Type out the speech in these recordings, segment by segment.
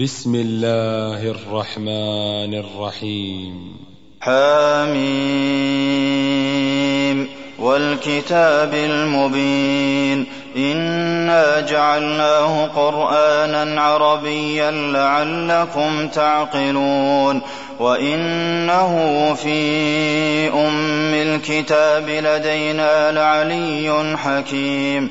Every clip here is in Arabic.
بسم الله الرحمن الرحيم. حميم. والكتاب المبين. إنا جعلناه قرآنا عربيا لعلكم تعقلون. وإنه في أم الكتاب لدينا لعلي حكيم.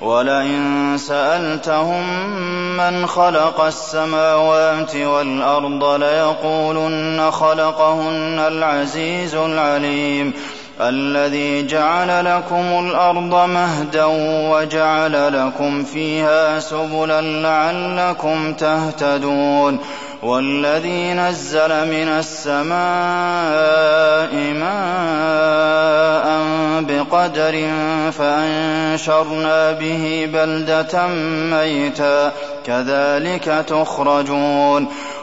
ولئن سألتهم من خلق السماوات والأرض ليقولن خلقهن العزيز العليم الذي جعل لكم الأرض مهدا وجعل لكم فيها سبلا لعلكم تهتدون والذي نزل من السماء ماء بقدر فأنشرنا به بلدة ميتا. كذلك تخرجون.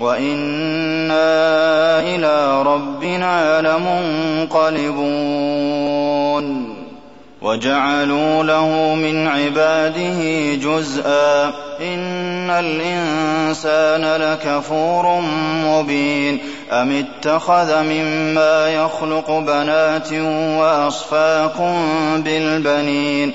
وإنا إلى ربنا لمنقلبون وجعلوا له من عباده جزءا إن الإنسان لكفور مبين أم اتخذ مما يخلق بنات وأصفاكم بالبنين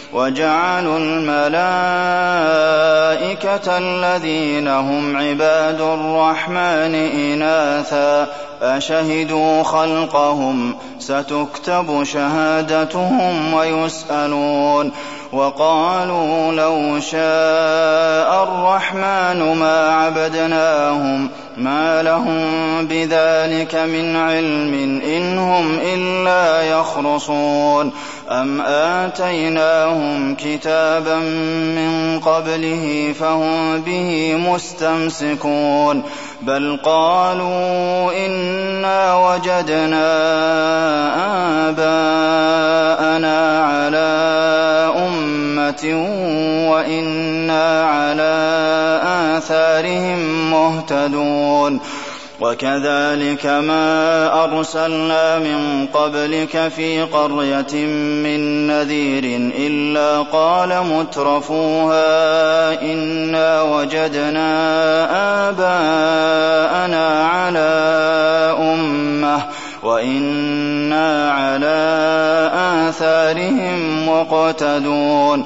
وجعلوا الملائكة الذين هم عباد الرحمن إناثا أشهدوا خلقهم ستكتب شهادتهم ويسألون. وقالوا لو شاء الرحمن ما عبدناهم ما لهم بذلك من علم إن هم إلا يخرصون أم آتيناهم كتابا من قبله فهم به مستمسكون بل قالوا إنا وجدنا آباءنا على أمة وإنا آثارهم مهتدون. وكذلك ما أرسلنا من قبلك في قرية من نذير إلا قال مترفوها إنا وجدنا آباءنا على أمة وإنا على آثارهم مقتدون.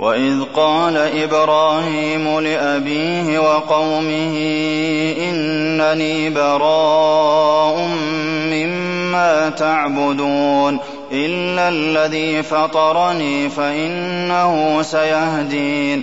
وإذ قال إبراهيم لأبيه وقومه إنني براء مما تعبدون إلا الذي فطرني فإنه سيهدين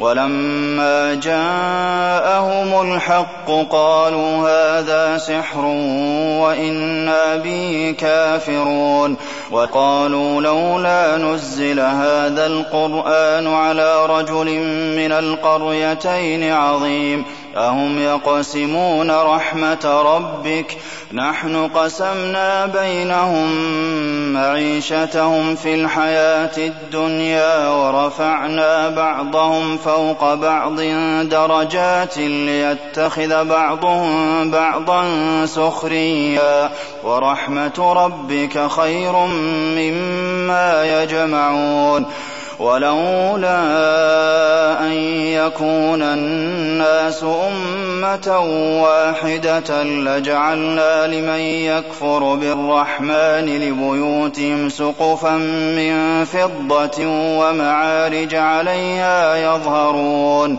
ولما جاءهم الحق قالوا هذا سحر وإنا به كافرون وقالوا لولا نزل هذا القرآن على رجل من القريتين عظيم أهم يقسمون رحمة ربك نحن قسمنا بينهم معيشتهم في الحياة الدنيا ورفعنا بعضهم فوق بعض درجات ليتخذ بعضهم بعضا سخريا. ورحمة ربك خير مما يجمعون. ولولا يكون الناس أمة واحدة لجعلنا لمن يكفر بالرحمن لبيوتهم سقفا من فضة ومعارج عليها يظهرون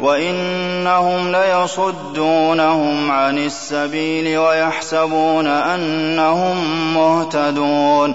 وإنهم ليصدونهم عن السبيل ويحسبون أنهم مهتدون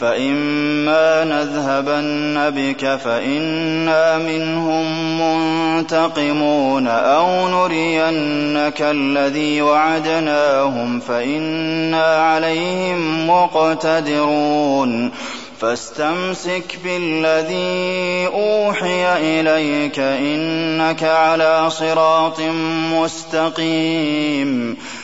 فإما نذهبن بك فإنا منهم منتقمون أو نرينك الذي وعدناهم فإنا عليهم مقتدرون. فاستمسك بالذي أوحي إليك إنك على صراط مستقيم.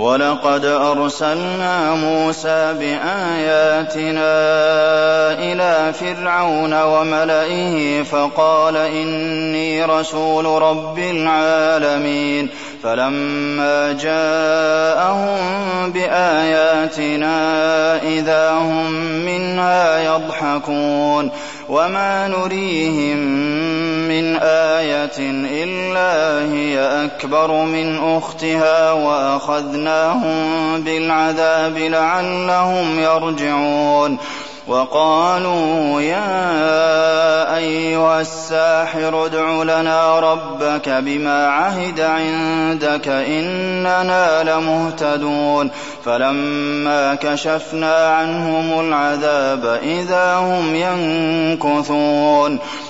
ولقد أرسلنا موسى بآياتنا إلى فرعون وملئه فقال إني رسول رب العالمين. فلما جاءهم بآياتنا إذا هم منها يضحكون. وما نريهم من آية إلا هي أكبر من أختها وأخذناهم بالعذاب لعلهم يرجعون. وقالوا يا أيها الساحر ادع لنا ربك بما عهد عندك إننا لمهتدون. فلما كشفنا عنهم العذاب إذا هم ينكثون.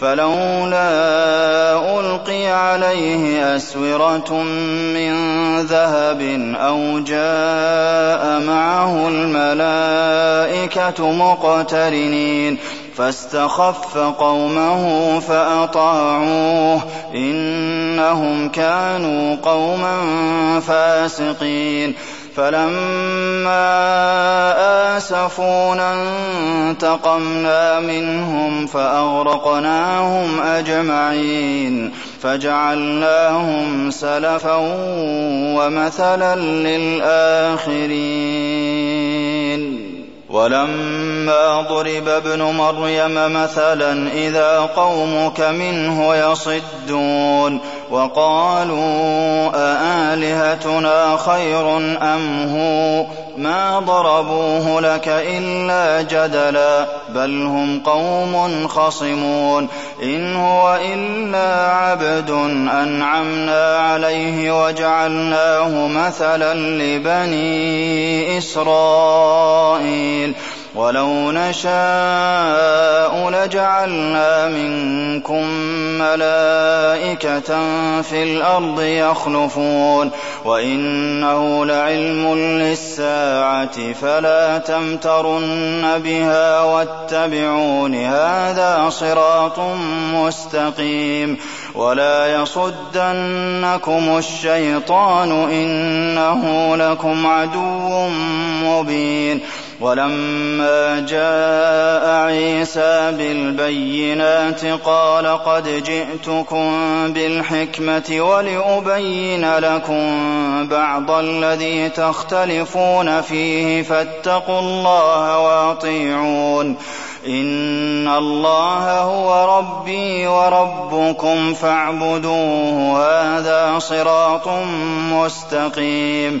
فلولا ألقي عليه أسورة من ذهب أو جاء معه الملائكة مقترنين فاستخف قومه فأطاعوه إنهم كانوا قوما فاسقين فلما آسفونا انتقمنا منهم فأغرقناهم أجمعين فجعلناهم سلفا ومثلا للآخرين ولما ضرب ابن مريم مثلا إذا قومك منه يصدون وقالوا أآلهتنا خير أم هو؟ ما ضربوه لك إلا جدلا بل هم قوم خصمون. إن هو إلا عبد أنعمنا عليه وجعلناه مثلا لبني إسرائيل. وَلَوْ نَشَاءُ لَجَعَلْنَا مِنكُم مَّلَائِكَةً فِي الْأَرْضِ يَخْلُفُونَ وَإِنَّهُ لَعِلْمٌ لِّلسَّاعَةِ فَلَا تَمْتَرُنَّ بِهَا وَاتَّبِعُونِ ۚ هَٰذَا صِرَاطٌ مُّسْتَقِيمٌ. وَلَا يَصُدَّنَّكُمُ الشَّيْطَانُ ۖ إِنَّهُ لَكُمْ عَدُوٌّ مُّبِينٌ. وَلَمَّا جَاءَ عِيسَىٰ بِالْبَيِّنَاتِ قَالَ قَدْ جِئْتُكُم بِالْحِكْمَةِ وَلِأُبَيِّنَ لَكُم بَعْضَ الَّذِي تَخْتَلِفُونَ فِيهِ فَاتَّقُوا اللَّهَ وَأَطِيعُونِ إِنَّ اللَّهَ هُوَ رَبِّي وَرَبُّكُمْ فَاعْبُدُوهُ ۚ هَٰذَا صِرَاطٌ مُّسْتَقِيمٌ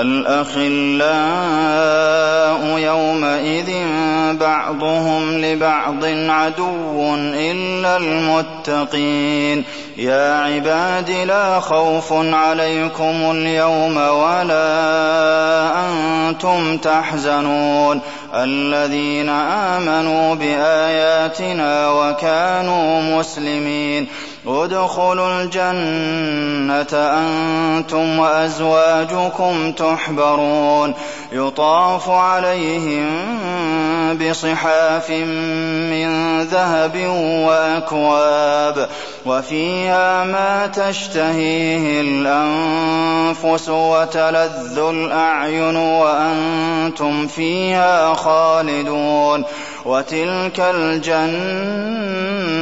الْأَخِلَّاءُ يَوْمَئِذٍ بَعْضُهُمْ لِبَعْضٍ عَدُوٌّ إِلَّا الْمُتَّقِينَ. يَا عِبَادِ لَا خَوْفٌ عَلَيْكُمُ الْيَوْمَ وَلَا أَنتُمْ تَحْزَنُونَ. الَّذِينَ آمَنُوا بِآيَاتِنَا وَكَانُوا مُسْلِمِينَ. ادْخُلُوا الْجَنَّةَ أَنتُمْ وَأَزْوَاجُكُمْ تُحْبَرُونَ. يُطَافُ عَلَيْهِم بِصِحَافٍ مِّن ذَهَبٍ وَأَكْوَابٍ. وَفِيهَا مَا تَشْتَهِيهِ الْأَنفُسُ وَتَلَذُّ الْأَعْيُنُ وَأَنتُمْ فِيهَا خَالِدُونَ. وَتِلْكَ الْجَنَّةُ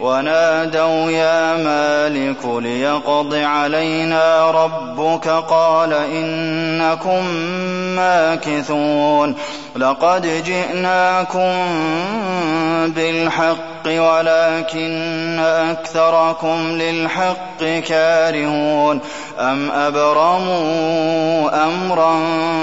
وَنَادَوْا يَا مَالِكُ لِيَقْضِ عَلَيْنَا رَبُّكَ قَالَ إِنَّكُم مَّاكِثُونَ لَقَدْ جِئْنَاكُم بِالْحَقِّ وَلَٰكِنَّ أَكْثَرَكُمْ لِلْحَقِّ كَارِهُونَ. أَمْ أَبْرَمُوا أَمْرًا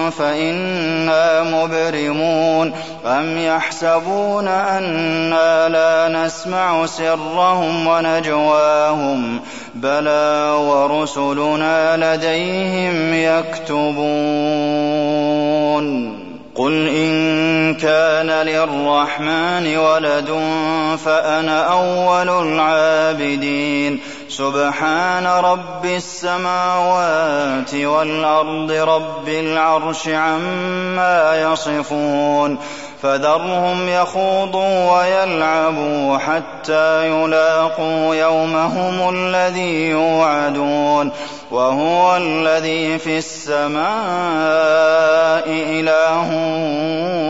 فَإِنَّا مُبْرِمُونَ. أَمْ يَحْسَبُونَ أَنَّا لَا نَسْمَعُ سِرَّهُمْ وَنَجْوَاهُم ۚ. بَلَىٰ وَرُسُلُنَا لَدَيْهِمْ يَكْتُبُونَ. قُلْ إِن كَانَ لِلرَّحْمَٰنِ وَلَدٌ فَأَنَا أَوَّلُ الْعَابِدِينَ سُبْحَانَ رَبِّ السَّمَاوَاتِ وَالْأَرْضِ رَبِّ الْعَرْشِ عَمَّا يَصِفُونَ فَذَرْهُمْ يَخُوضُوا وَيَلْعَبُوا حَتَّىٰ يُلَاقُوا يَوْمَهُمُ الَّذِي يُوعَدُونَ وَهُوَ الَّذِي فِي السَّمَاءِ إِلَٰهٌ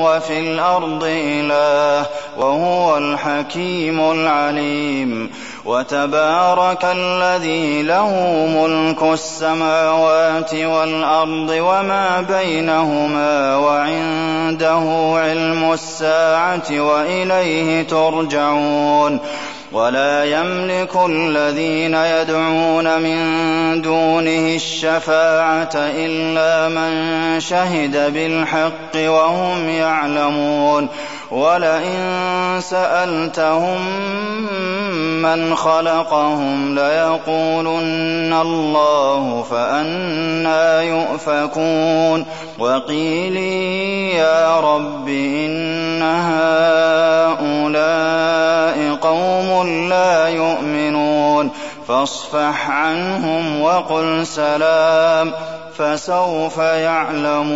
وَفِي الْأَرْضِ إِلَٰهٌ ۚ وَهُوَ الْحَكِيمُ الْعَلِيمُ وَتَبَارَكَ الَّذِي لَهُ مُلْكُ السَّمَاوَاتِ وَالْأَرْضِ وَمَا بَيْنَهُمَا وَعِندَهُ عِلْمُ السَّاعَةِ وَإِلَيْهِ تُرْجَعُونَ وَلَا يَمْلِكُ الَّذِينَ يَدْعُونَ مِن دُونِهِ الشَّفَاعَةَ إِلَّا مَن شَهِدَ بِالْحَقِّ وَهُمْ يَعْلَمُونَ وَلَئِن سَأَلْتَهُم من خلقهم ليقولن الله فأنا يؤفكون وقيلي يا رب إن هؤلاء قوم لا يؤمنون فاصفح عنهم وقل سلام فسوف يعلمون